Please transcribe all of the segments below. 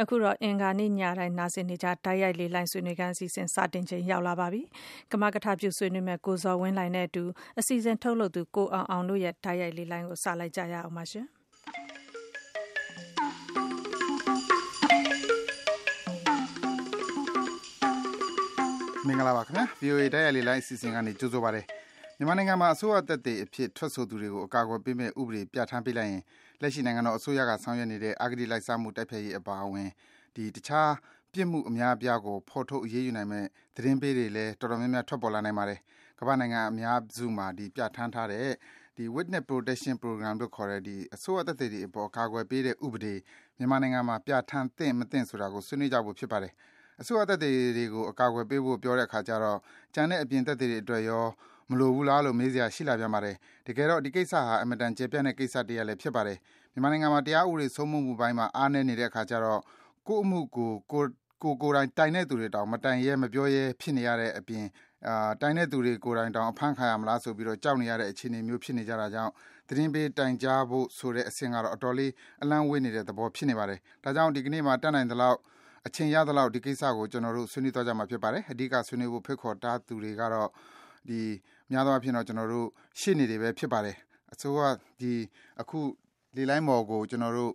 အခုတော့ အင်္ဂါနေ့ညတိုင်း နာဆင်နေကြ တိုက်ရိုက်လေလှိုင်းဆွေးနွေးခန်းအစီအစဉ် စတင်ချိန် ရောက်လာပါပြီ။ကမကထပြု ဆွေးနွေးမဲ့ကိုဇော်ဝင်းလှိုင်နဲ့အတူ အစီအစဉ်ထုတ်လုပ်သူ ကိုအောင်အောင်တို့ရဲ့ တိုက်ရိုက်လေလှိုင်းကို စလိုက်ကြရအောင်ပါရှင်။မင်္ဂလာပါခင်ဗျာ VOA တိုက်ရိုက်လေလိုင်းအစီအစဉ်ကနေ ကြိုဆိုပါရစေ မြန်မာနိုင်ငံမှာ အစိုးရတပ်တွေအဖြစ် ထွက်ဆိုသူတွေကို အကာအကွယ်ပေးမဲ့ဥပဒေ ပြဋ္ဌာန်းပေးလိုက်ရင် လက်ရှိ နိုင်ငံတော်အစိုးရက ဆောင်ရွက်နေတဲ့အာဂတိလိုက်စားမှု တိုက်ဖျက်ရေးအပါအဝင်ဒီတခြား ပြစ်မှုအများအပြားကို ဖော်ထုတ် အရေးယူနိုင်မဲ့သတင်းပေးတွေလည်း တော်တော်များများ ထွက်ပေါ်လာနိုင်ပါတယ် ကမ္ဘာနိုင်ငံအများစုမှာဒီပြဋ္ဌာန်းထားတဲ့ဒီ Witness Protection Program လို့ခေါ်တဲ့ဒီအစိုးရတပ်တွေအပေါ် အကာအကွယ်ပေးတဲ့ ဥပဒေ မြန်မာနိုင်ငံမှာ ပြဋ္ဌာန်းသင့် မသင့်ဆိုတာကို ဆွေးနွေးကြဖို့ ဖြစ်ပါတယ် အစိုးရတပ်တွေကို အကာအကွယ်ပေးဖို့ ပြောတဲ့အခါကျတော့ ကျန်တဲ့ အပြင်တပ်တွေအတွက်ရော မလိုဘူးလားလို့မေးစရာရှိလာပြန်ပါတယ်တကယ်တော့ဒီကိစ္စဟာအမတန်ကျေပြန့်တဲ့ကိစ္စတည်းလည်းဖြစ်ပါတယ်မြန်မာနိုင်ငံမှာတရားဥပဒေစိုးမိုးမှုပိုင်းမှာအားနည်းနေတဲ့အခါကျတော့ကိုယ့်အမှုကိုကိုကိုကိုယ်တိုင်တိုင်တဲ့သူတွေတောင်မတိုင်ရဲမပြောရဲဖြစ်နေရတဲ့အပြင်အာတိုင်တဲ့သူတွေကိုယ်တိုင်တောင်အဖမ်းခံရမလားဆိုပြီးတော့ကြောက်နေရတဲ့အခြေအနေမျိုးဖြစ်နေကြတာကြောင့်သတင်းပေးတိုင်ကြားဖို့ဆိုတဲ့အဆင့်ကတော့အတော်လေးအလန့်ဝေးနေတဲ့သဘောဖြစ်နေပါတယ်ဒါကြောင့်ဒီကနေ့မှာတက်နိုင်သလောက်အချိန်ရသလောက်ဒီကိစ္စကိုကျွန်တော်တို့ဆွေးနွေးသွားကြမှာဖြစ်ပါတယ်အဓိကဆွေးနွေးဖို့ဖိတ်ခေါ်တာသူတွေကတော့ဒီ များသောအားဖြင့်တော့ကျွန်တော်တို့ရှေ့နေတွေပဲဖြစ်ပါတယ်အစိုးရဒီအခုလေလိုင်းမော်ကိုကျွန်တော်တို့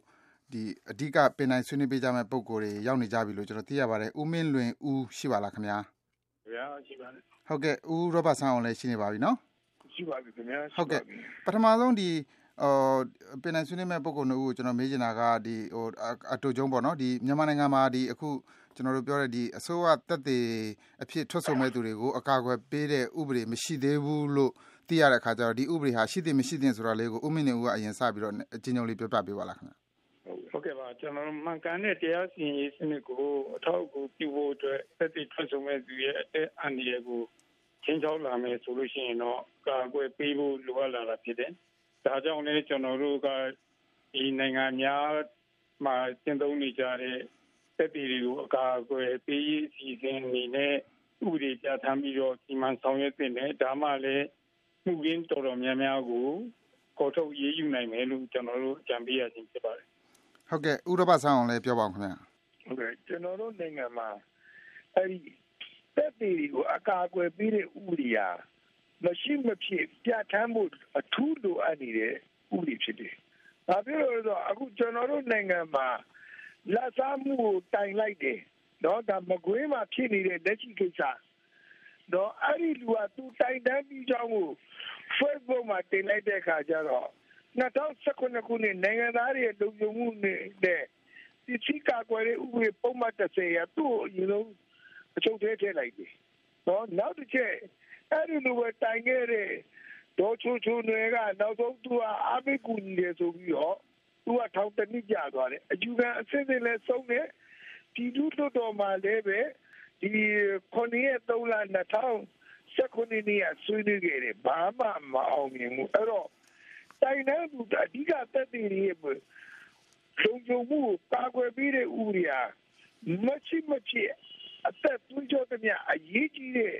ဒီအဓိကပင်တိုင်းဆွေးနွေးပေးကြမယ့်ပုံကိုယ်တွေရောက်နေကြပြီလို့ကျွန်တော်သိရပါတယ်ဦးမင်းလွင်ဦးရှိပါလားခင်ဗျာခင်ဗျာရှိပါတယ်ဟုတ်ကဲ့ဦးရောဘတ်ဆန်းအောင်လည်းရှိနေပါပြီနော်ရှိပါပြီခင်ဗျာဟုတ်ကဲ့ပထမဆုံးဒီအော်ပင်နိုင်ဆွေးနွေးမဲ့ပုံကိုယ်တို့ကိုကျွန်တော်မေးချင်တာကဒီဟိုအတူကျုံပေါ့နော်ဒီမြန်မာနိုင်ငံမှာဒီအခု ကျွန်တော်တို့ပြောတဲ့ဒီအစိုးရတက်သေးအဖြစ်ထွက်ဆိုမဲ့သူတွေကိုအကာအကွယ်ပေးတဲ့ဥပဒေမရှိသေးဘူးလို့သိရတဲ့အခါကျတော့ဒီဥပဒေဟာရှိသင့်မရှိသင့်ဆိုတာလေးကိုဦးမင်းနေဦးကအရင်စပြီးတော့အချင်းချင်းလေးပြောပြပေးပါလားခင်ဗျဟုတ်ကဲ့ပါကျွန်တော်မှန်ကန်တဲ့တရားစီရင်ရေးစနစ်ကိုအထောက်အကူပြုဖို့အတွက်သက်တည်ထွက်ဆိုမဲ့သူရဲ့အန္တရာယ်ကိုချင်းချောက်လာမယ်ဆိုလို့ရှိရင်တော့ကာကွယ်ပေးဖို့လိုအပ်လာတာဖြစ်တယ်။ဒါကြောင့်လည်းကျွန်တော်တို့ကဒီနိုင်ငံများမှာကျင့်သုံးနေကြတဲ့ သက်တည်တွေကိုအကာအကွယ်ပေးရေးအစီအစဉ်အနေနဲ့ဥပဒေပြဋ္ဌာန်းပြီးတော့ဒီမှဆောင်ရွက်တင်တယ်ဒါမှလည်းမှုရင်းတော်တော်များများကိုခေါ်ထုတ်ရေးယူနိုင်မယ်လို့ကျွန်တော်တို့ကြံပေးရခြင်းဖြစ်ပါတယ်ဟုတ်ကဲ့ဥရောပဆောင်အောင်လည်းပြောပါဦးခင်ဗျာဟုတ်ကဲ့ကျွန်တော်တို့နိုင်ငံမှာအဲဒီသက်တည်တွေကိုအကာအကွယ်ပေးတဲ့ဥပဒေဟာမရှိမဖြစ်ပြဋ္ဌာန်းမှုအထူးလိုအပ်နေတဲ့ဥပဒေဖြစ်တယ်။ဘာဖြစ်လို့လဲဆိုတော့အခုကျွန်တော်တို့နိုင်ငံမှာ လက်စားမှုကိုတိုင်လိုက်တယ်နော်ဒါမကွေးမှာဖြစ်နေတဲ့လက်ရှိကိစ္စတော့အဲ့ဒီလူကသူတိုင်တန်းပြီးကြောင်းကို Facebook မှာတင်လိုက်တဲ့အခါကျတော့2019ခုနှစ်နိုင်ငံသားတွေလုံခြုံမှုနဲ့ဒီချိကာကွယ်တဲ့ဥပဒေပုံမှန်30ရသူ့အရင်ဆုံးအချုပ်ထဲထည့်လိုက်တယ်နော်နောက်တစ်ချက်အဲ့ဒီလူပဲတိုင်ခဲ့တဲ့ဒေါ်ချိုချိုတွေကနောက်ဆုံးသူကအာမေကူညီတယ်ဆိုပြီးတော့ သူကထောင်တနည်းကြသွားတယ်အယူခံအစစ်အစစ်လဲဆုံးတယ်ဒီလူတို့တော်မှာလည်းပဲဒီခုနှစ်ရက်3လ2019နှစ်နေ့ဆွေးနွေးခဲ့တယ်ဘာမှမအောင်မြင်ဘူးအဲ့တော့တိုင်တဲ့သူအဓိကသက်သေတွေလုံခြုံမှုကာကွယ်ပေးတဲ့ဥပဒေဟာမရှိမဖြစ်အသက်သွေးကြောသမျှအရေးကြီးတဲ့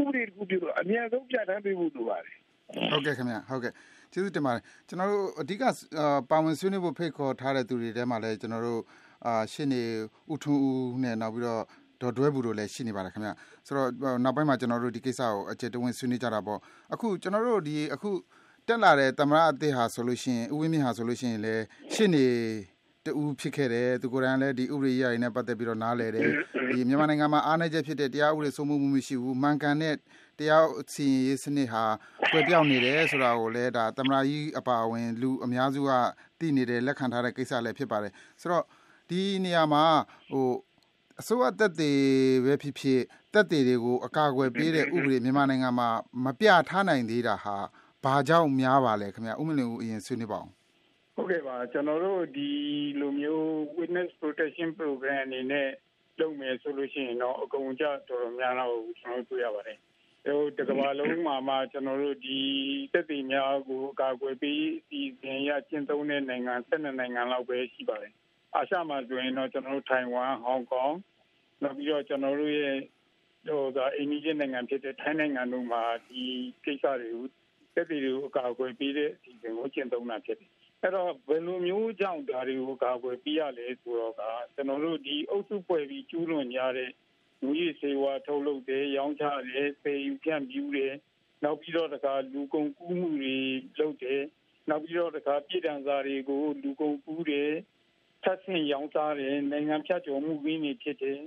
ဥပဒေတခုပြုတော့အများဆုံးပြဋ္ဌာန်းပေးဖို့လိုပါတယ်ဟုတ်ကဲ့ခင်ဗျဟုတ်ကဲ့ ကျေးဇူးတင်ပါတယ်ကျွန်တော်တို့အဓိကပါဝင်ဆွေးနွေးဖို့ဖိတ်ခေါ်ထားတဲ့သူတွေထဲမှာလည်းကျွန်တော်တို့အာရှင်းနေဥထုဦးနဲ့နောက်ပြီးတော့ဒေါ်တွဲဘူးတို့လည်းရှိနေပါတယ်ခင်ဗျဆိုတော့နောက်ပိုင်းမှာကျွန်တော်တို့ဒီကိစ္စကိုအကျယ်တဝင်းဆွေးနွေးကြတာပေါ့အခုကျွန်တော်တို့ဒီအခုတက်လာတဲ့သမရအသစ်ဟာဆိုလို့ရှိရင်ဥဝင်းမြင့်ဟာဆိုလို့ရှိရင်လည်းရှင်းနေတူဖြစ်ခဲ့တယ်သူကိုယ်တိုင်လည်းဒီဥပဒေရည်နဲ့ပတ်သက်ပြီးတော့နားလဲတယ်ဒီမြန်မာနိုင်ငံမှာအားနည်းချက်ဖြစ်တဲ့တရားဥပဒေစိုးမိုးမှုမရှိဘူးမှန်ကန်တဲ့ တရားစီရင်ရေးစနစ်ဟာကွယ်ပြောင်းနေတယ်ဆိုတာကိုလည်းဒါသမရာကြီးအပါအဝင် လူအများစုကသိနေတယ်လက်ခံထားတဲ့ကိစ္စလည်းဖြစ်ပါတယ်ဆိုတော့ဒီနေရာမှာဟိုအစိုးရတက်တွေပဲဖြစ်ဖြစ်တက်တွေတွေကိုအကာအကွယ်ပေးတဲ့ဥပဒေမြန်မာနိုင်ငံမှာမပြထားနိုင်သေးတာဟာဘာကြောင့်များပါလဲခင်ဗျဥမလင်ဦးအရင်ဆွေးနွေးပါအောင်ဟုတ်ကဲ့ပါကျွန်တော်တို့ဒီလိုမျိုး witness protection program အနေနဲ့လုပ်မယ်ဆိုလို့ရှိရင်တော့အကုန်ကြတော်တော်များများကိုကျွန်တော်တွေ့ရပါတယ် ဟိုတကဘာလုံးမှာမှကျွန်တော်တို့ဒီတက်တည်များကိုအကာအကွယ်ပေးအစီအစဉ်ရကျင့်သုံးတဲ့နိုင်ငံ12နိုင်ငံလောက်ပဲရှိပါတယ်အာရှမှာဆိုရင်တော့ကျွန်တော်တို့ထိုင်ဝမ်ဟောင်ကောင်နောက်ပြီးတော့ကျွန်တော်တို့ရဲ့ဟိုကအိန္ဒိယနိုင်ငံဖြစ်တဲ့ထိုင်းနိုင်ငံတို့မှာဒီကိစ္စတွေကိုတက်တည်တွေကိုအကာအကွယ်ပေးတဲ့အစီအစဉ်ကိုကျင့်သုံးတာဖြစ်တယ်အဲ့တော့ဘယ်လိုမျိုးကြောင့်ဒါတွေကိုကာကွယ်ပြရလဲဆိုတော့ကကျွန်တော်တို့ဒီအုပ်စုပွဲပြီးကျူးလွန်ကြတဲ့ လူကြီးစေဝါထုတ်လုပ်တယ်ရောင်းချတယ်ပေယူဖြန့်ပြူတယ်နောက်ပြီးတော့တခါလူကုန်ကူးမှုတွေလုပ်တယ်နောက်ပြီးတော့တခါပြည်တံစာတွေကိုလူကုန်ကူးတယ်ထပ်ဆင့်ရောင်းစားတယ်နိုင်ငံဖြတ်ကျော်မှုရင်းနေဖြစ်တယ်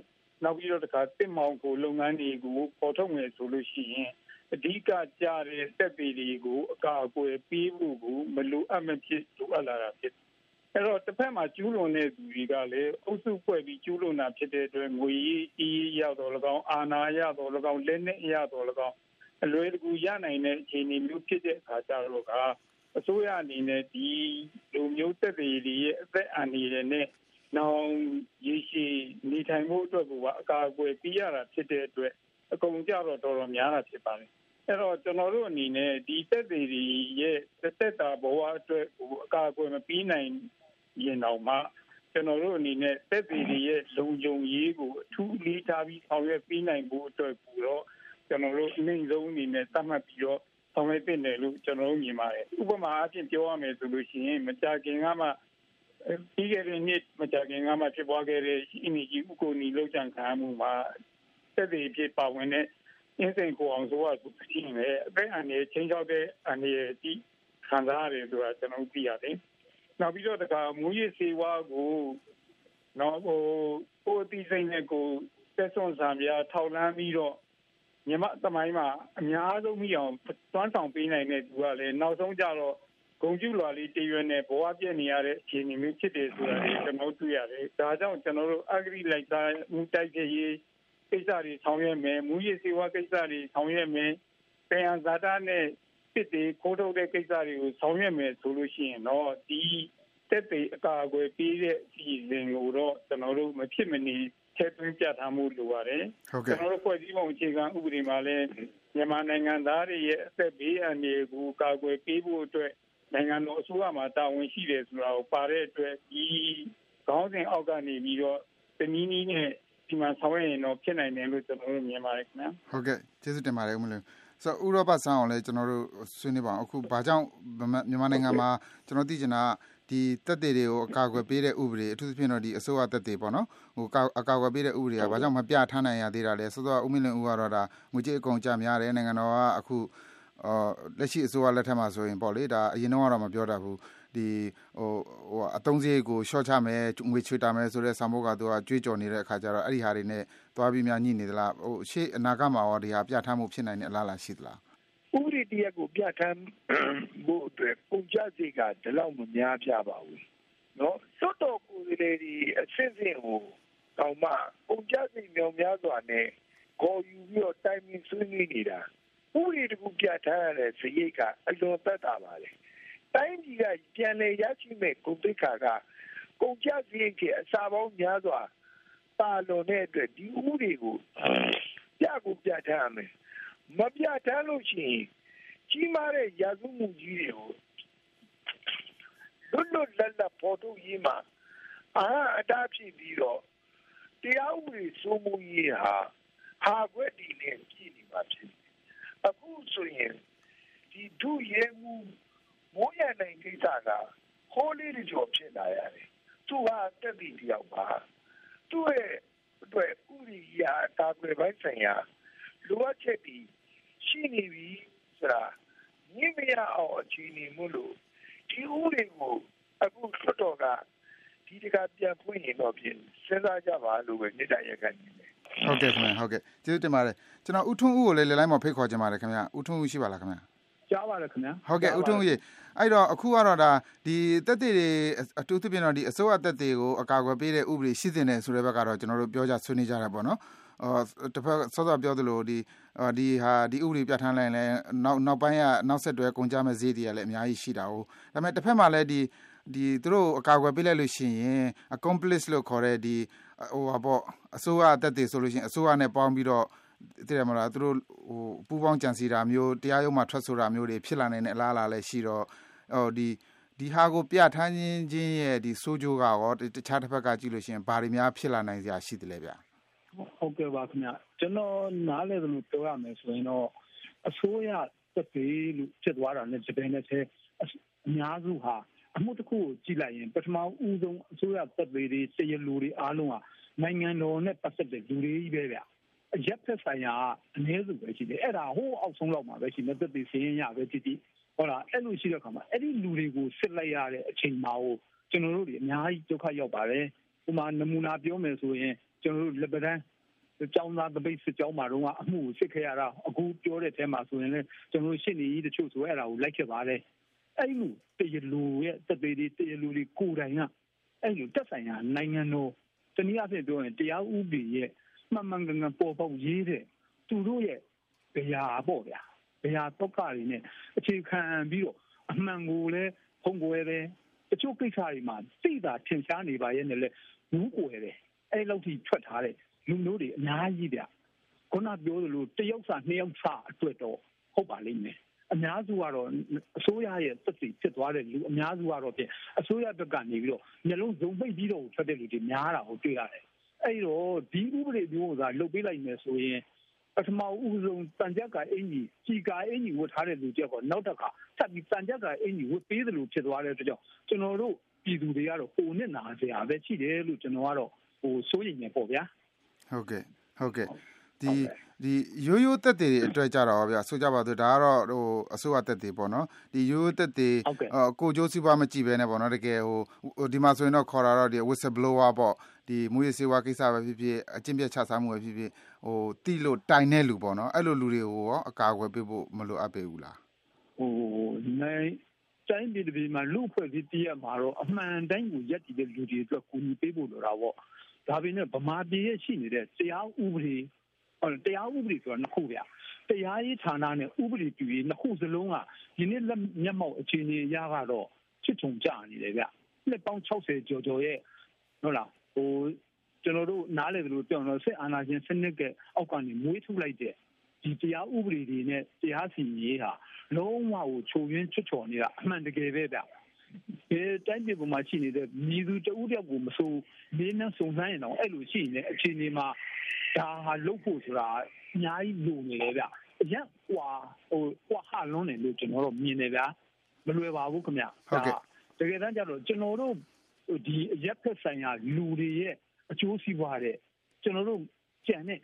နောက်ပြီးတော့တခါတစ်မောင်ကိုလုပ်ငန်းတွေကိုပေါ်ထုတ်မယ်ဆိုလို့ရှိရင်အဓိကကြတဲ့တက်ပေတွေကိုအကာအကွယ်ပေးဖို့ကိုမလိုအပ်မဖြစ်လိုအပ်လာတာဖြစ် အဲ့တော့တစ်ဖက်မှာကျူးလွန်တဲ့သူတွေကလည်းအုပ်စုဖွဲ့ပြီးကျူးလွန်တာဖြစ်တဲ့အတွက်ငွေရေးအီးရတော့၎င်းအာဏာရတော့၎င်းလက်နဲ့ရတော့၎င်းအလွယ်တကူရနိုင်တဲ့အခြေအနေမျိုးဖြစ်တဲ့အခါကျတော့ကအစိုးရအနေနဲ့ဒီလူမျိုးတက်တွေရဲ့အသက်အန္တရာယ်နဲ့နောင်ရရှိနေထိုင်မှုအတွက်ကအကာအကွယ်ပေးရတာဖြစ်တဲ့အတွက်အကုန်ကြတော့တော်တော်များတာဖြစ်ပါတယ်အဲ့တော့ကျွန်တော်တို့အနေနဲ့ဒီတက်တွေရဲ့တက်တာဘဝအတွက်ဟိုအကာအကွယ်မပြီးနိုင် ရင်တော့မှကျွန်တော်တို့အနေနဲ့တက်တွေရဲ့လုံခြုံရေးကိုအထူးလေးထားပြီးဆောင်ရွက်ပြီးနိုင်ဖို့အတွက်ပူတော့ကျွန်တော်တို့အနည်းဆုံးအနေနဲ့သတ်မှတ်ပြီးတော့ဆောင်ရွက်တင်တယ်လို့ကျွန်တော်တို့မြင်ပါတယ်ဥပမာအဖြစ်ပြောရမယ်ဆိုလို့ရှိရင်မကြာခင်ကမှပြီးခဲ့တဲ့နှစ်မကြာခင်ကမှဖြစ်ပွားခဲ့တဲ့အင်ဂျီဥကိုနီလောက်ချန်ခံမှုမှာတက်တွေဖြစ်ပါဝင်တဲ့အင်းစိန်ကိုအောင်ဆိုကရှိနေအသက်အန္တရာယ်ချင်းချောက်တဲ့အန္တရာယ်ကြီးခံစားရတယ်ဆိုတာကျွန်တော်သိရတယ်။ နောက်ပြီးတော့တခါမူရည်စေဝါကိုနော်ဟိုကိုအတိစိတ်နဲ့ကိုတက်ဆွန်ဆံပြထောက်လန်းပြီးတော့မြမသမိုင်းမှာအများဆုံးမိအောင်သွမ်းဆောင်ပေးနိုင်တဲ့သူကလည်းနောက်ဆုံးကြတော့ဂုံကျူလွာလေးတရွယ်နဲ့ဘဝပြည့်နေရတဲ့အခြေအနေမျိုးဖြစ်တယ်ဆိုတာလေကျွန်တော်တွေ့ရတယ်။ဒါကြောင့်ကျွန်တော်တို့အဂရိလိုက်သားတိုက်ဖြစ်ရေးကိစ္စတွေဆောင်ရွက်မယ်မူရည်စေဝါကိစ္စတွေဆောင်ရွက်မယ်ပင်ဟန်ဇာတာနဲ့ စစ်တွေခိုးထုတ်တဲ့ကိစ္စတွေကိုဆောင်ရွက်မယ်ဆိုလို့ရှိရင်တော့ဒီတက်ပေအကာအကွယ်ပေးတဲ့အစီအစဉ်ကိုတော့ကျွန်တော်တို့မဖြစ်မနေထည့်သွင်းပြထားမှုလိုပါတယ်ဟုတ်ကဲ့ကျွန်တော်တို့ဖွဲ့စည်းပုံအခြေခံဥပဒေမှာလည်းမြန်မာနိုင်ငံသားတွေရဲ့အသက်ဘေးအန္တရာယ်ကိုကာကွယ်ပေးဖို့အတွက်နိုင်ငံတော်အစိုးရမှာတာဝန်ရှိတယ်ဆိုတာကိုပါတဲ့အတွက်ဒီခေါင်းစဉ်အောက်ကနေပြီးတော့တနည်းနည်းနဲ့ဒီမှာဆောင်ရွက်ရင်တော့ဖြစ်နိုင်တယ်လို့ကျွန်တော်တို့မြင်ပါတယ်ခင်ဗျာဟုတ်ကဲ့ကျေးဇူးတင်ပါတယ်ဦးမလို့ ဆိုတော့ဥရောပဆန်းအောင်လည်းကျွန်တော်တို့ဆွေးနွေးပါအောင်အခုဘာကြောင့်မြန်မာနိုင်ငံမှာကျွန်တော်သိချင်တာဒီတက်တွေတွေကိုအကာအကွယ်ပေးတဲ့ဥပဒေအထူးသဖြင့်တော့ဒီအစိုးရတက်တွေပေါ့နော်ဟိုအကာအကွယ်ပေးတဲ့ဥပဒေကဘာကြောင့်မပြထားနိုင်ရသေးတာလဲဆိုတော့ဦးမင်းလင်းဦးကတော့ဒါငွေကြေးအကုန်ကြများတယ်နိုင်ငံတော်ကအခုအော်လက်ရှိအစိုးရလက်ထက်မှာဆိုရင်ပေါ့လေဒါအရင်တော့ကတော့မပြောတတ်ဘူးဒီဟိုဟိုအတုံးစရိတ်ကို short ချမယ်ငွေချွေတာမယ်ဆိုတဲ့ဆောင်ဖို့ကသူကကြွေးကြော်နေတဲ့အခါကျတော့အဲ့ဒီဟာတွေနဲ့ သွားပြီးများညှိနေသလားဟိုရှေ့အနာဂတ်မှာရောဒီဟာပြဋ္ဌာန်းမှုဖြစ်နိုင်တဲ့အလားအလာရှိသလားဥပဒေတရက်ကိုပြဋ္ဌာန်းဖို့အတွက်ပုံကြစိတ်ကဒီလောက်မများပြပါဘူးနော်စွတ်တော်ကိုယ်လေးဒီအစစ်အစစ်ကိုတောင်မှပုံကြစိတ်မြောင်များစွာနဲ့ခေါ်ယူပြီးတော့တိုင်ပင်ဆွေးနွေးနေတာဥပဒေတကူပြဋ္ဌာန်းရတဲ့စရိတ်ကအလွန်သက်သာပါလေတိုင်းပြည်ကပြန်လည်ရရှိမဲ့ကုန်သိက္ခာကကုန်ကျစရိတ်ကြီးအစာပေါင်းများစွာ ပါလွန်တဲ့အတွက်ဒီဥပဒေကိုပြကိုပြထားရမယ်မပြထားလို့ရှိရင်ကြီးမားတဲ့ရာဇဝမှုကြီးတွေကိုလွတ်လွတ်လပ်လပ်ပေါ်ထုတ်ရေးမှာအာအတားဖြစ်ပြီးတော့တရားဥပဒေစိုးမိုးရေးဟာဟာခွက်ဒီနဲ့ပြည်နေမှာဖြစ်အခုဆိုရင်ဒီဒုရဲမှုမိုးရနိုင်ကိစ္စကဟိုးလေးတွေကျော်ဖြစ်လာရတယ်သူဟာတက်ပြီးတယောက်ပါ သူ့ရဲ့အတွက်ဥရိယာတာကွယ်ပိုင်းဆိုင်ရာလိုအပ်ချက်တွေရှိနေပြီဆိုတာညင်မရအောင်အခြေအနေမို့လို့ဒီဥတွေကိုအခုဆွတ်တော်ကဒီတကပြန်ဖွင့်ရင်တော့ပြင်စဉ်းစားကြပါလို့ပဲမြေတားရက်ခံနေတယ်ဟုတ်ကဲ့ခင်ဗျဟုတ်ကဲ့ကျေးဇူးတင်ပါတယ်ကျွန်တော်ဦးထွန်းဦးကိုလည်းလေလိုင်းမှာဖိတ်ခေါ်ချင်ပါတယ်ခင်ဗျဦးထွန်းဦးရှိပါလားခင်ဗျ ကြားပါတယ်ခင်ဗျာဟုတ်ကဲ့ဦးထွန်းကြီးအဲ့တော့အခုကတော့ဒါဒီတက်တွေတွေအထူးသဖြင့်တော့ဒီအစိုးရတက်တွေကိုအကာအကွယ်ပေးတဲ့ဥပဒေရှိတဲ့ဆိုတဲ့ဘက်ကတော့ကျွန်တော်တို့ပြောကြဆွေးနွေးကြတာပေါ့နော်အော်တစ်ဖက်စောစောပြောသလိုဒီဒီဟာဒီဥပဒေပြဋ္ဌာန်းလိုက်ရင်နောက်နောက်ပိုင်းကနောက်ဆက်တွဲကုန်ကြမဲ့ဈေးတွေကလည်းအများကြီးရှိတာ哦ဒါပေမဲ့တစ်ဖက်မှာလည်းဒီဒီသူတို့အကာအကွယ်ပေးလိုက်လို့ရှိရင် accomplice လို့ခေါ်တဲ့ဒီဟိုဟာပေါ့အစိုးရအသက်တွေဆိုလို့ရှိရင်အစိုးရနဲ့ပေါင်းပြီးတော့ သိတယ်မလားသူတို့ဟိုပူပေါင်းကြံစီတာမျိုးတရားရုံးမှာထွက်ဆိုတာမျိုးတွေဖြစ်လာနိုင်တဲ့အလားအလာလည်းရှိတော့ဟိုဒီဒီဟာကိုပြဋ္ဌာန်းခြင်းချင်းရဲ့ဒီစိုးကြိုးကရောတခြားတစ်ဖက်ကကြည့်လို့ရှိရင်ဘာတွေများဖြစ်လာနိုင်စရာရှိတယ်လဲဗျဟုတ်ကဲ့ပါခင်ဗျကျွန်တော်နားလည်သလိုပြောရမယ်ဆိုရင်တော့အစိုးရတက်ပေလို့ဖြစ်သွားတာနဲ့ဂျပန်နဲ့ဆဲအများစုဟာအမှုတစ်ခုကိုကြည့်လိုက်ရင်ပထမဦးဆုံးအစိုးရတပ်တွေတွေတရလူတွေအားလုံးကနိုင်ငံတော်နဲ့ပတ်သက်တဲ့လူတွေကြီးပဲဗျ အရက်ဖက်ဆိုင်ရာအနည်းစုပဲရှိတယ်အဲ့ဒါဟိုးအောက်ဆုံးလောက်မှာပဲရှိနေသက်သေစင်းရပဲတည်တည်ဟုတ်လားအဲ့လိုရှိတဲ့အခါမှာအဲ့ဒီလူတွေကိုစစ်လိုက်ရတဲ့အချိန်မှာဟိုကျွန်တော်တို့တွေအများကြီးဒုက္ခရောက်ပါတယ်ဥမာနမူနာပြောမယ်ဆိုရင်ကျွန်တော်တို့လက်ပတန်းကျောင်းသားတပိတ်စစ်ကြောင်းမှာတော့အမှုကိုစစ်ခဲ့ရတာအခုပြောတဲ့အဲမှာဆိုရင်လည်းကျွန်တော်တို့ရှင်းနေကြီးတချို့ဆိုအဲ့ဒါကိုလိုက်ခဲ့ပါတယ်အဲ့လိုတရလူရဲ့တပေတွေတရလူတွေကိုယ်တိုင်ကအဲ့လိုတက်ဆိုင်ရာနိုင်ငံတော်တနည်းအားဖြင့်ပြောရင်တရားဥပဒေရဲ့ မှန်မှန်ကန်ကန်ပေါ်ပေါက်ရေးတဲ့သူတို့ရဲ့ဗျာပေါ့ဗျာဗျာတော့ကတွေနဲ့အခြေခံပြီးတော့အမှန်ကိုလည်းဖုံးကွယ်တယ်တချို့ကိစ္စတွေမှာသိတာထင်ရှားနေပါရဲ့နဲ့လေဘူးကွယ်တယ်အဲ့လောက်ထိထွက်ထားတဲ့လူမျိုးတွေအများကြီးဗျခုနပြောသလိုတယောက်စာနှစ်ယောက်စာအတွက်တော့ဟုတ်ပါလိမ့်မယ်အများစုကတော့အစိုးရရဲ့သက်သေဖြစ်သွားတဲ့လူအများစုကတော့ဖြင့်အစိုးရဘက်ကနေပြီးတော့မျိုးလုံးဇုံပိတ်ပြီးတော့ထွက်တဲ့လူတွေများတာကိုတွေ့ရတယ် အဲ့တော့ဒီဥပဒေမျိုးကလုတ်ပေးလိုက်မယ်ဆိုရင်ပထမဦးဆုံးတန်ကြပ်ကအင်ကြီးကြီးကအင်ကြီးဝတ်ထားတဲ့လူကြောက်ကနောက်တစ်ခါဆက်ပြီးတန်ကြပ်ကအင်ကြီးဝတ်ပေးတယ်လို့ဖြစ်သွားတဲ့အတွက်ကြောင့်ကျွန်တော်တို့ပြည်သူတွေကတော့ပုံနဲ့နာစရာပဲရှိတယ်လို့ကျွန်တော်ကတော့ဟိုစိုးရိမ်နေပေါ့ဗျာဟုတ်ကဲ့ဟုတ်ကဲ့ဒီဒီရိုးရိုးတက်တွေအတွက်ကြတော့ဗျာဆိုကြပါစို့ဒါကတော့ဟိုအစိုးရတက်တွေပေါ့နော်ဒီရိုးရိုးတက်တွေကိုကျိုးစီးပွားမကြည့်ပဲနဲ့ပေါ့နော်တကယ်ဟိုဒီမှာဆိုရင်တော့ခေါ်တာတော့ဒီ whistle blower ပေါ့ ဒီမူရစေဝါကိစ္စပဲဖြစ်ဖြစ်အကျင့်ပြတ်ချစားမှုပဲဖြစ်ဖြစ်ဟိုတိလို့တိုင်တဲ့လူပေါ့နော်အဲ့လိုလူတွေကိုရောအကာအကွယ်ပေးဖို့မလိုအပ်ပေဘူးလားဟိုနိုင်တိုင်းပြည်ပြည်မှာလူဖွဲ့ပြီးတည်ရမှာတော့အမှန်တိုင်းကိုရက်တည်တဲ့လူတွေအတွက်ကူညီပေးဖို့လိုတာပေါ့ဒါပေမဲ့ဗမာပြည်ရဲ့ရှိနေတဲ့တရားဥပဒေဟောတရားဥပဒေဆိုတာနှစ်ခုဗျတရားရေးဌာနနဲ့ဥပဒေပြုရေးနှစ်ခုစလုံးကဒီနေ့လက်မျက်မှောက်အခြေအနေအရကတော့ချစ်ထုံကြနေတယ်ဗျနှစ်ပေါင်း60ကျော်ကျော်ရဲ့ဟုတ်လား ဟိုကျွန်တော်တို့နားလည်တယ်လို့ပြောတော့စစ်အာဏာရှင်စနစ်ကအောက်ကနေမွေးထုတ်လိုက်တဲ့ဒီတရားဥပဒေတွေနဲ့တရားစီရင်ရေးဟာလုံးဝကိုချုပ်ရင်းချွတ်ချော်နေတာအမှန်တကယ်ပဲဗျအဲတိုင်းပြည်ပေါ်မှာရှိနေတဲ့မြည်သူတဦးတယောက်ကိုမဆိုလေးနဲ့စုံစမ်းရင်တော့အဲ့လိုရှိနေတဲ့အခြေအနေမှာဒါဟာလုပ်ဖို့ဆိုတာအများကြီးလိုနေလေဗျအရက်ဟွာဟိုဟွာဟာလုံးနေလို့ကျွန်တော်တို့မြင်နေဗျာမလွယ်ပါဘူးခင်ဗျဟုတ်ကဲ့တကယ်တမ်းကျတော့ကျွန်တော်တို့ ဒီအရက်ဖက်ဆိုင်ရာလူတွေရဲ့အကျိုးစီးပွားတဲ့ကျွန်တော်တို့ကြံတဲ့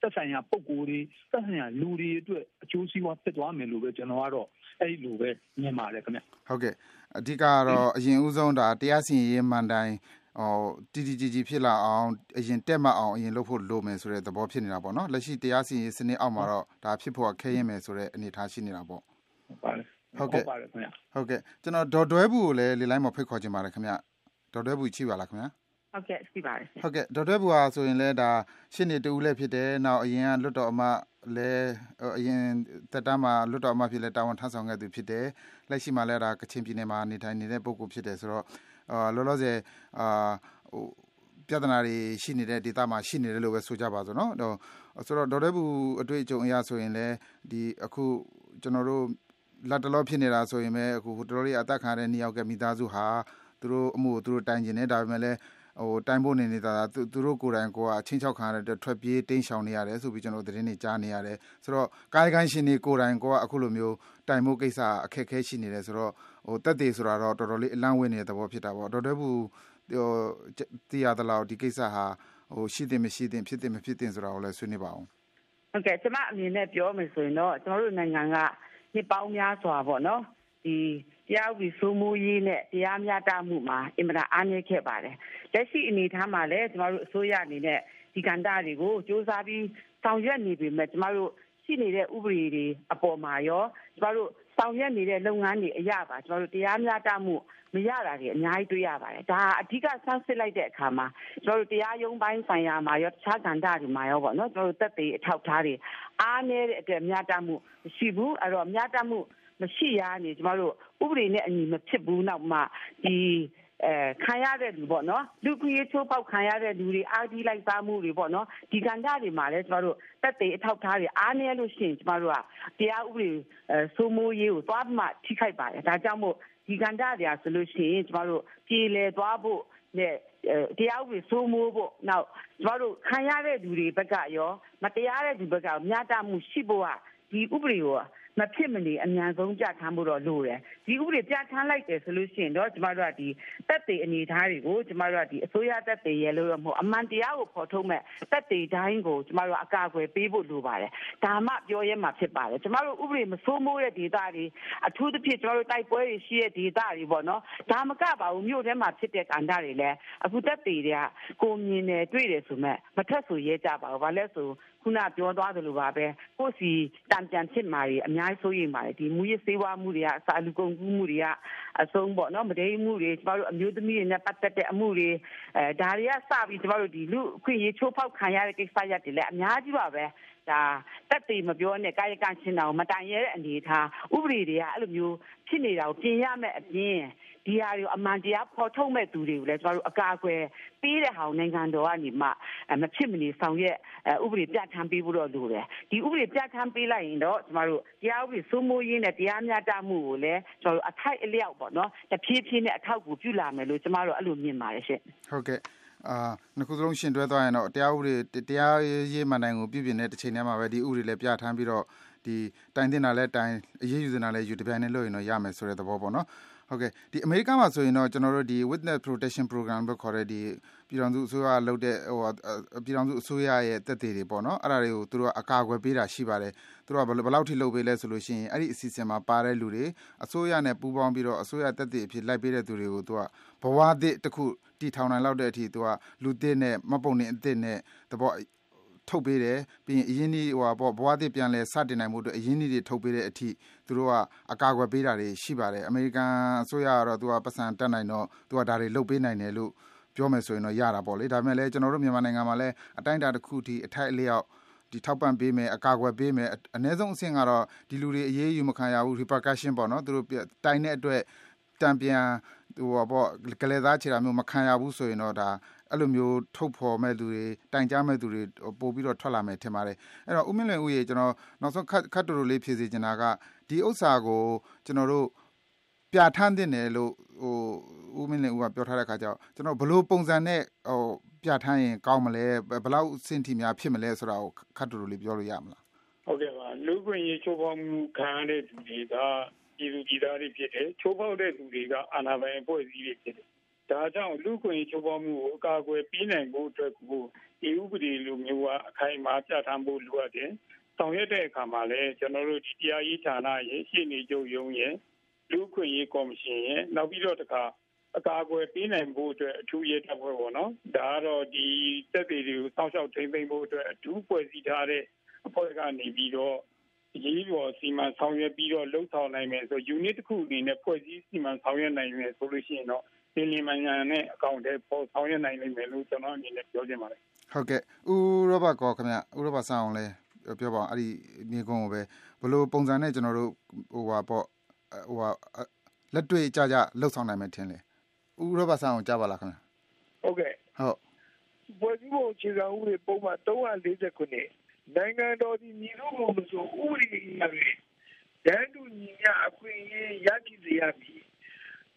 သက်ဆိုင်ရာပုံကိုယ်တွေသက်ဆိုင်ရာလူတွေအတွက်အကျိုးစီးပွားဖြစ်သွားမယ်လို့ပဲကျွန်တော်ကတော့အဲ့လိုပဲမြင်ပါတယ်ခင်ဗျဟုတ်ကဲ့အဓိကကတော့အရင်ဦးဆုံးဒါတရားစီရင်ရေးမှန်တိုင်းဟိုတီတီကြီးကြီးဖြစ်လာအောင်အရင်တက်မှအောင်အရင်လုပ်ဖို့လိုမယ်ဆိုတဲ့သဘောဖြစ်နေတာပေါ့နော်လက်ရှိတရားစီရင်စနစ်အောက်မှာတော့ဒါဖြစ်ဖို့ခဲရင်မယ်ဆိုတဲ့အနေအထားရှိနေတာပေါ့ဟုတ်ပါတယ်ဟုတ်ကဲ့ဟုတ်ကဲ့ကျွန်တော်ဒေါ်တွဲဘူးကိုလည်းလေလိုင်းမှာဖိတ်ခေါ်ချင်ပါတယ်ခင်ဗျ ဒေါ်တွဲဘူးချိပါလားခင်ဗျဟုတ်ကဲ့ရှိပါတယ်ဟုတ်ကဲ့ဒေါက်တာဘူဟာဆိုရင်လည်းဒါရှင်းနေတူလည်းဖြစ်တယ်နောက်အရင်ကလွတ်တော်အမလည်းအရင်တက်တမ်းမှာလွတ်တော်အမဖြစ်လဲတာဝန်ထမ်းဆောင်ခဲ့သူဖြစ်တယ်လက်ရှိမှာလည်းဒါကချင်ပြည်နယ်မှာနေထိုင်နေတဲ့ပုဂ္ဂိုလ်ဖြစ်တယ်ဆိုတော့အာလောလောဆယ်အာဟိုပြဿနာတွေရှိနေတဲ့ဒေသမှာရှိနေတယ်လို့ပဲဆိုကြပါစို့နော်ဆိုတော့ဒေါ်ရဲဘူးအတွေ့အကြုံအရဆိုရင်လည်းဒီအခုကျွန်တော်တို့လက်တလောဖြစ်နေတာဆိုရင်ပဲအခုတော်တော်လေးအသက်ခံရတဲ့နှစ်ယောက်ကမိသားစုဟာ သူတို့အမှုကိုသူတို့တိုင်ကျင်နေဒါပေမဲ့လည်းဟိုတိုင်ဖို့နေနေတာသူတို့ကိုယ်တိုင်ကိုကအချင်းချောက်ခံရတဲ့ထွက်ပြေးတိမ်းရှောင်နေရတယ်ဆိုပြီးကျွန်တော်သတင်းတွေကြားနေရတယ်ဆိုတော့ကာယကံရှင်တွေကိုယ်တိုင်ကိုကအခုလိုမျိုးတိုင်ဖို့ကိစ္စအခက်အခဲရှိနေတယ်ဆိုတော့ဟိုတက်သေးဆိုတာတော့တော်တော်လေးအလန့်ဝင်းနေတဲ့သဘောဖြစ်တာပေါ့တော်တော်ဘူးဟိုတည်ရသလောက်ဒီကိစ္စဟာဟိုရှိတယ်မရှိတယ်ဖြစ်တယ်မဖြစ်တယ်ဆိုတာကိုလည်းဆွေးနွေးပါအောင်ဟုတ်ကဲ့ကျွန်မအမြင်နဲ့ပြောမယ်ဆိုရင်တော့ကျွန်တော်တို့နိုင်ငံကနှစ်ပေါင်းများစွာပေါ့နော် ဒီတရားဥပဒေစိုးမိုးရေးနဲ့တရားမျှတမှုမှာအင်မတန်အားနည်းခဲ့ပါတယ်။လက်ရှိအနေအထားမှာလည်းကျမတို့အစိုးရအနေနဲ့ဒီကဏ္ဍတွေကိုစ조사ပြီးဆောင်ရွက်နေပေမဲ့ကျမတို့ရှိနေတဲ့ဥပဒေတွေအပေါ်မှာရောကျမတို့ဆောင်ရွက်နေတဲ့လုပ်ငန်းတွေအရပါကျမတို့တရားမျှတမှုမရတာတွေအများကြီးတွေ့ရပါတယ်။ဒါအဓိကဆန်းစစ်လိုက်တဲ့အခါမှာကျမတို့တရားရုံးပိုင်းဆိုင်ရာမှာရောတခြားကဏ္ဍတွေမှာရောပေါ့နော်ကျမတို့တက်သေးအထောက်ထားတွေအားနည်းတဲ့အတွက်မျှတမှုမရှိဘူးအဲ့တော့မျှတမှု မရှိရနေကျမတို့ဥပဒေနဲ့အညီမဖြစ်ဘူးနောက်မှဒီအဲခံရတဲ့လူပေါ့နော်လူခွေးချိုးပေါက်ခံရတဲ့လူတွေအာဒီလိုက်စားမှုတွေပေါ့နော်ဒီကဏ္ဍတွေမှာလည်းကျမတို့တက်တဲ့အထောက်ထားတွေအားနည်းလို့ရှိရင်ကျမတို့ကတရားဥပဒေအဲစိုးမိုးရေးကိုသွားမှထိခိုက်ပါတယ်ဒါကြောင့်မို့ဒီကဏ္ဍတွေကဆိုလို့ရှိရင်ကျမတို့ပြည်လဲသွားဖို့နဲ့တရားဥပဒေစိုးမိုးဖို့နောက်ကျမတို့ခံရတဲ့လူတွေဘက်ကရောမတရားတဲ့လူဘက်ကမျှတမှုရှိဖို့ကဒီဥပဒေကို မဖြစ်မနေအမြန်ဆုံးပြဋ္ဌာန်းဖို့တော့လိုတယ်ဒီဥပဒေပြဋ္ဌာန်းလိုက်တယ်ဆိုလို့ရှိရင်တော့ကျမတို့ကဒီတက်တေအနေထားတွေကိုကျမတို့ကဒီအစိုးရတက်တေရဲ့လို့တော့မဟုတ်အမှန်တရားကိုဖော်ထုတ်မဲ့တက်တေတိုင်းကိုကျမတို့အကာအကွယ်ပေးဖို့လိုပါတယ်ဒါမှပြောရဲမှာဖြစ်ပါတယ်ကျမတို့ဥပဒေမစိုးမိုးတဲ့ဒေသတွေအထူးသဖြင့်ကျမတို့တိုက်ပွဲတွေရှိတဲ့ဒေသတွေပေါ့နော်ဒါမကပါဘူးမြို့ထဲမှာဖြစ်တဲ့ကန္တာတွေလည်းအခုတက်တေတွေကကိုမြင်တယ်တွေ့တယ်ဆိုမဲ့မထက်ဆိုရဲကြပါဘူးဘာလဲဆိုခုနပြောသွားသလိုပါပဲကိုယ်စီတံပြန်ဖြစ်มาတွေအများကြီးဆိုရင်ပါတယ်ဒီမူရစေးဝါမှုတွေကအစာလူကုန်ကူးမှုတွေကအဆုံးပေါ့နော်မဒိမှုတွေကျမတို့အမျိုးသမီးတွေနဲ့ပတ်သက်တဲ့အမှုတွေအဲဒါတွေကစပြီးကျမတို့ဒီလူအခွင့်အရေးချိုးဖောက်ခံရတဲ့ကိစ္စရပ်တွေလည်းအများကြီးပါပဲဒါတက်တည်မပြောနဲ့ကာယကံရှင်းတာကိုမတိုင်ရတဲ့အနေထားဥပဒေတွေကအဲ့လိုမျိုးဖြစ်နေတာကိုပြင်ရမယ်အပြင် ဒီဟာတွေကိုအမှန်တရားဖော်ထုတ်မဲ့သူတွေကိုလည်းကျမတို့အကာအကွယ်ပေးတဲ့ဟာကိုနိုင်ငံတော်ကနေမှမဖြစ်မနေဆောင်ရွက်ဥပဒေပြဋ္ဌာန်းပေးဖို့တော့လိုတယ်ဒီဥပဒေပြဋ္ဌာန်းပေးလိုက်ရင်တော့ကျမတို့တရားဥပဒေစိုးမိုးရေးနဲ့တရားမျှတမှုကိုလည်းကျမတို့အထိုက်အလျောက်ပေါ့နော်တဖြည်းဖြည်းနဲ့အထောက်အကူပြုလာမယ်လို့ကျမတို့အဲ့လိုမြင်ပါတယ်ရှင့်ဟုတ်ကဲ့အာနှစ်ခုစလုံးရှင်တွဲသွားရင်တော့တရားဥပဒေတရားရေးမှန်တိုင်းကိုပြုပြင်တဲ့တစ်ချိန်တည်းမှာပဲဒီဥပဒေလည်းပြဋ္ဌာန်းပြီးတော့ဒီတိုင်တင်တာလဲတိုင်အရေးယူနေတာလဲယူတပြိုင်တည်းလို့ရင်တော့ရမယ်ဆိုတဲ့သဘောပေါ့နော် ဟုတ်ကဲ့ဒီအမေရိကန်မှာဆိုရင်တော့ကျွန်တော်တို့ဒီ witness protection program လို့ခေါ်တဲ့ဒီပြည်တော်စုအစိုးရလုပ်တဲ့ဟိုပြည်တော်စုအစိုးရရဲ့တက်သေးတွေပေါ့နော်အဲ့ဒါတွေကိုသူတို့ကအကာအကွယ်ပေးတာရှိပါတယ်သူတို့ကဘယ်လောက်ထိလုပ်ပေးလဲဆိုလို့ရှိရင်အဲ့ဒီအစီအစဉ်မှာပါတဲ့လူတွေအစိုးရနဲ့ပူးပေါင်းပြီးတော့အစိုးရတက်သေးအဖြစ်လိုက်ပေးတဲ့သူတွေကိုသူကဘဝသစ်တစ်ခုတီထောင်နိုင်လောက်တဲ့အထိသူကလူသစ်နဲ့မပုံနေအသစ်နဲ့တဘော ထုတ်ပေးတယ်ပြီးရင်အရင်းကြီးဟိုပေါ့ဘဝသစ်ပြန်လဲစတင်နိုင်မှုအတွက်အရင်းကြီးတွေထုတ်ပေးတဲ့အထိသူတို့ကအကာအကွယ်ပေးတာတွေရှိပါတယ်အမေရိကန်အစိုးရကတော့သူကပတ်စံတက်နိုင်တော့သူကဒါတွေလုပ်ပေးနိုင်တယ်လို့ပြောမယ်ဆိုရင်တော့ရတာပေါ့လေဒါပေမဲ့လည်းကျွန်တော်တို့မြန်မာနိုင်ငံမှာလည်းအတိုင်းအတာတစ်ခုထိအထိုက်အလျောက်ဒီထောက်ပံ့ပေးမယ်အကာအကွယ်ပေးမယ်အ ਨੇ ဆုံးအဆင့်ကတော့ဒီလူတွေအရေးယူမခံရဘူး repercussion ပေါ့နော်သူတို့တိုင်တဲ့အတွက်တံပြန်ဟိုပေါ့ကလေးသားခြေတာမျိုးမခံရဘူးဆိုရင်တော့ဒါ အဲ့လိုမျိုးထုတ်ဖော်မဲ့သူတွေတိုင်ကြားမဲ့သူတွေပို့ပြီးတော့ထွက်လာမယ်ထင်ပါတယ်အဲ့တော့ဦးမင်းလွင်ဦးရေကျွန်တော်နောက်ဆုံးခတ်ခတ်တူတူလေးဖြည့်စေချင်တာကဒီဥစ္စာကိုကျွန်တော်တို့ပြဋ္ဌာန်းတင်တယ်လို့ဟိုဦးမင်းလင်ဦးကပြောထားတဲ့ခါကျတော့ကျွန်တော်ဘလို့ပုံစံနဲ့ဟိုပြဋ္ဌာန်းရင်ကောင်းမလဲဘယ်လောက်စင်တီများဖြစ်မလဲဆိုတာကိုခတ်တူတူလေးပြောလို့ရမလားဟုတ်ကဲ့ပါလူ့ခွင့်ရေးချိုးဖောက်မှုခံရတဲ့သူတွေကပြည်သူပြည်သားတွေဖြစ်တယ်ချိုးဖောက်တဲ့သူတွေကအာဏာပိုင်အဖွဲ့အစည်းတွေဖြစ်တယ် ဒါကြောင့်လူ့ခွင့်ချိုးဖောက်မှုကိုအကာအကွယ်ပေးနိုင်ဖို့အတွက်ကိုဒီဥပဒေလိုမျိုးကအခိုင်အမာပြဋ္ဌာန်းဖို့လိုအပ်တယ်ဆောင်ရွက်တဲ့အခါမှာလည်းကျွန်တော်တို့ဒီတရားရေးဌာနရဲ့ရှေ့နေချုပ်ရုံးရဲ့လူ့ခွင့်ရေးကော်မရှင်ရဲ့နောက်ပြီးတော့တခါအကာအကွယ်ပေးနိုင်ဖို့အတွက်အထူးရေးတပ်ဖွဲ့ပေါ့နော်ဒါကတော့ဒီတက်တွေတွေကိုစောင့်ရှောက်ထိန်းသိမ်းဖို့အတွက်အထူးဖွဲ့စည်းထားတဲ့အဖွဲ့ကနေပြီးတော့ရေးပေါ်စီမံဆောင်ရွက်ပြီးတော့လှုပ်ဆောင်နိုင်မယ်ဆို unit တစ်ခုအနေနဲ့ဖွဲ့စည်းစီမံဆောင်ရွက်နိုင်မယ်ဆိုလို့ရှိရင်တော့ ဒီလီမန်ညာနဲ့အကောင့်တွေပေါ်ဆောင်ရနိုင်နိုင်မယ်လို့ကျွန်တော်အနေနဲ့ပြောချင်ပါတယ်ဟုတ်ကဲ့ဦးရောဘတ်ကောခင်ဗျဦးရောဘတ်ဆောင်းလဲပြောပါအောင်အဲ့ဒီမြေကုန်းကိုပဲဘလို့ပုံစံနဲ့ကျွန်တော်တို့ဟိုဟာပေါ့ဟိုဟာလက်တွေ့ကြကြလှုပ်ဆောင်နိုင်မယ်ထင်လေဦးရောဘတ်ဆောင်းကိုကြားပါလားခင်ဗျဟုတ်ကဲ့ဟုတ်ဖွဲ့စည်းပုံခြေခံဥပဒေပုံမှန်340ခုနှစ်နိုင်ငံတော်ဒီညီတို့ကိုမဆိုဥပဒေအရဒန်းတူညီမျှအခွင့်အရေးရရှိစေရမည်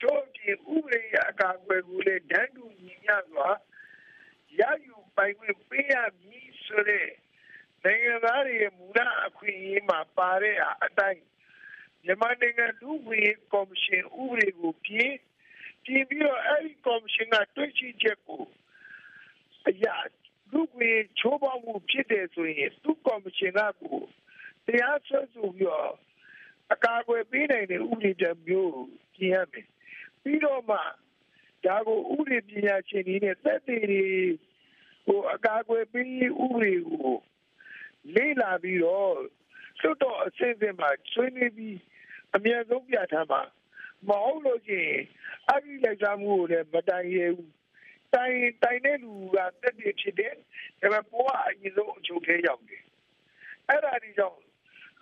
တို့ဒီဥပဒေအကာအကွယ်ကိုလည်းဒန်းတူညီမျှစွာရယူပိုင်ခွင့်ပေးရမည်ဆိုတဲ့နိုင်ငံသားတွေရဲ့မူလအခွင့်အရေးမှာပါတဲ့အတိုင်းမြန်မာနိုင်ငံလူ့ဝင်ကော်မရှင်ဥပဒေကိုပြင်ပြင်ပြီးတော့အဲဒီကော်မရှင်ကတွေ့ရှိချက်ကိုအရာလူ့ဝင်ချိုးဖောက်မှုဖြစ်တယ်ဆိုရင်သူ့ကော်မရှင်ကကိုတရားစွဲဆိုပြီးတော့အကာအကွယ်ပေးနိုင်တဲ့ဥပဒေတမျိုးပြင်ရမယ် ပြီးတော့မှဒါကိုဥပဒေပညာရှင်တွေနဲ့သက်သေတွေဟိုအကာအကွယ်ပေးဥပဒေကိုလေ့လာပြီးတော့လွတ်တော်အစင်းစင်းမှာဆွေးနွေးပြီးအမြဲဆုံးပြထားမှာမဟုတ်လို့ချင်းအဂိလိုက်စားမှုကိုလည်းမတိုင်ရဘူးတိုင်တိုင်တဲ့လူကတက်တည်ဖြစ်တယ်ဒါပေမဲ့ဘဝအရင်ဆုံးအချုပ်ထဲရောက်တယ်အဲ့ဒါဒီကြောင့်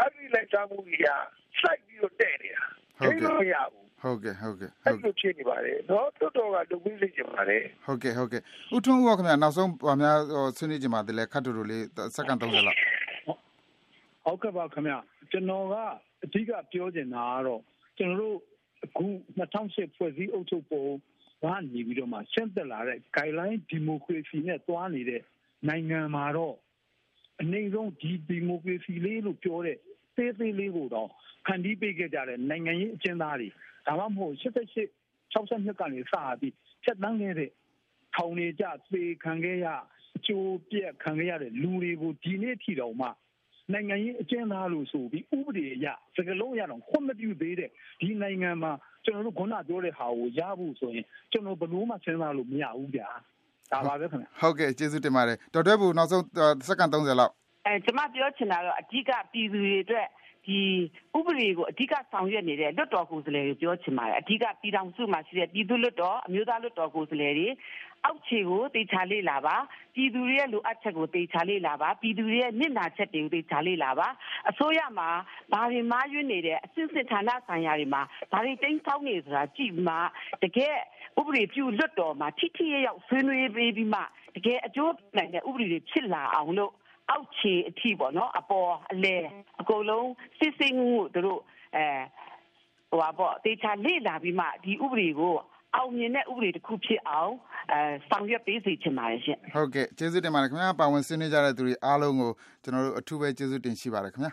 အဂိလိုက်စားမှုကြီးကစိုက်ပြီးတော့တဲ့နေတာဟုတ်ကဲ့မရဘူး ဟုတ်ကဲ့ဟုတ်ကဲ့အဲ့လိုဖြစ်နေပါတယ်နော်တော်တော်ကလုပ်ပြီးလိမ့်ချင်ပါတယ်ဟုတ်ကဲ့ဟုတ်ကဲ့ဥထုံးဦးခင်ဗျာနောက်ဆုံးဗာများဆွေးနွေးကြမှာတည်းလဲခတ်တူတူလေးစက္ကန့်30လောက်ဟုတ်ကဲ့ပါခင်ဗျာကျွန်တော်ကအဓိကပြောချင်တာကတော့ကျွန်တော်တို့အခု2008ဖွဲ့စည်းအုပ်ချုပ်ပုံကနေပြီးတော့မှဆင့်သက်လာတဲ့ guideline democracy နဲ့တွားနေတဲ့နိုင်ငံမှာတော့အနေဆုံးဒီ democracy လေးလို့ပြောတဲ့သေးသေးလေးကိုတော့ဖန်တီးပေးခဲ့ကြတဲ့နိုင်ငံရေးအကျဉ်းသားတွေ ဒါမှမဟုတ်88 62ကနေစပြီးဖြတ်တန်းခဲ့တဲ့ထောင်နေကြသေခံခဲ့ရအကျိုးပြက်ခံခဲ့ရတဲ့လူတွေကိုဒီနေ့ထိတော့မှနိုင်ငံရေးအကျဉ်းသားလို့ဆိုပြီးဥပဒေအရစကလုံးရတော့ခွင့်မပြုသေးတဲ့ဒီနိုင်ငံမှာကျွန်တော်တို့ခုနပြောတဲ့ဟာကိုရဖို့ဆိုရင်ကျွန်တော်ဘလို့မှစဉ်းစားလို့မရဘူးဗျာဒါပါပဲခင်ဗျဟုတ်ကဲ့ကျေးဇူးတင်ပါတယ်ဒေါက်တာဘူနောက်ဆုံးစက္ကန့်30လောက်အဲကျွန်မပြောချင်တာတော့အဓိကပြည်သူတွေအတွက် ဒီဥပဒေကိုအဓိကဆောင်ရွက်နေတဲ့လွတ်တော်ကိုယ်စားလှယ်တွေပြောချင်ပါတယ်အဓိကပြည်ထောင်စုမှာရှိတဲ့ပြည်သူလွတ်တော်အမျိုးသားလွတ်တော်ကိုယ်စားလှယ်တွေအောက်ခြေကိုတေချာလေးလာပါပြည်သူတွေရဲ့လိုအပ်ချက်ကိုတေချာလေးလာပါပြည်သူတွေရဲ့မျက်နှာချက်တွေကိုတေချာလေးလာပါအစိုးရမှာဘာတွေမှားယွင်းနေတဲ့အစစ်စစ်ဌာနဆိုင်ရာတွေမှာဘာတွေတင်းဆောက်နေဆိုတာကြည့်မှတကယ်ဥပဒေပြုလွတ်တော်မှာထိထိရောက်ဆွေးနွေးပေးပြီးမှတကယ်အကျိုးနိုင်တဲ့ဥပဒေတွေဖြစ်လာအောင်လို့ အောက်ခြေအထိပေါ့နော်အပေါ်အလဲအကုန်လုံးစစ်စစ်မှုတို့အဲဟိုပါပေါ့တေချာလေ့လာပြီးမှဒီဥပဒေကိုအောင်မြင်တဲ့ဥပဒေတစ်ခုဖြစ်အောင်အဲဆောင်ရွက်ပေးစီချင်ပါတယ်ရှင်ဟုတ်ကဲ့ကျေးဇူးတင်ပါတယ်ခင်ဗျာပါဝင်ဆွေးနွေးကြတဲ့သူတွေအားလုံးကိုကျွန်တော်တို့အထူးပဲကျေးဇူးတင်ရှိပါတယ်ခင်ဗျာ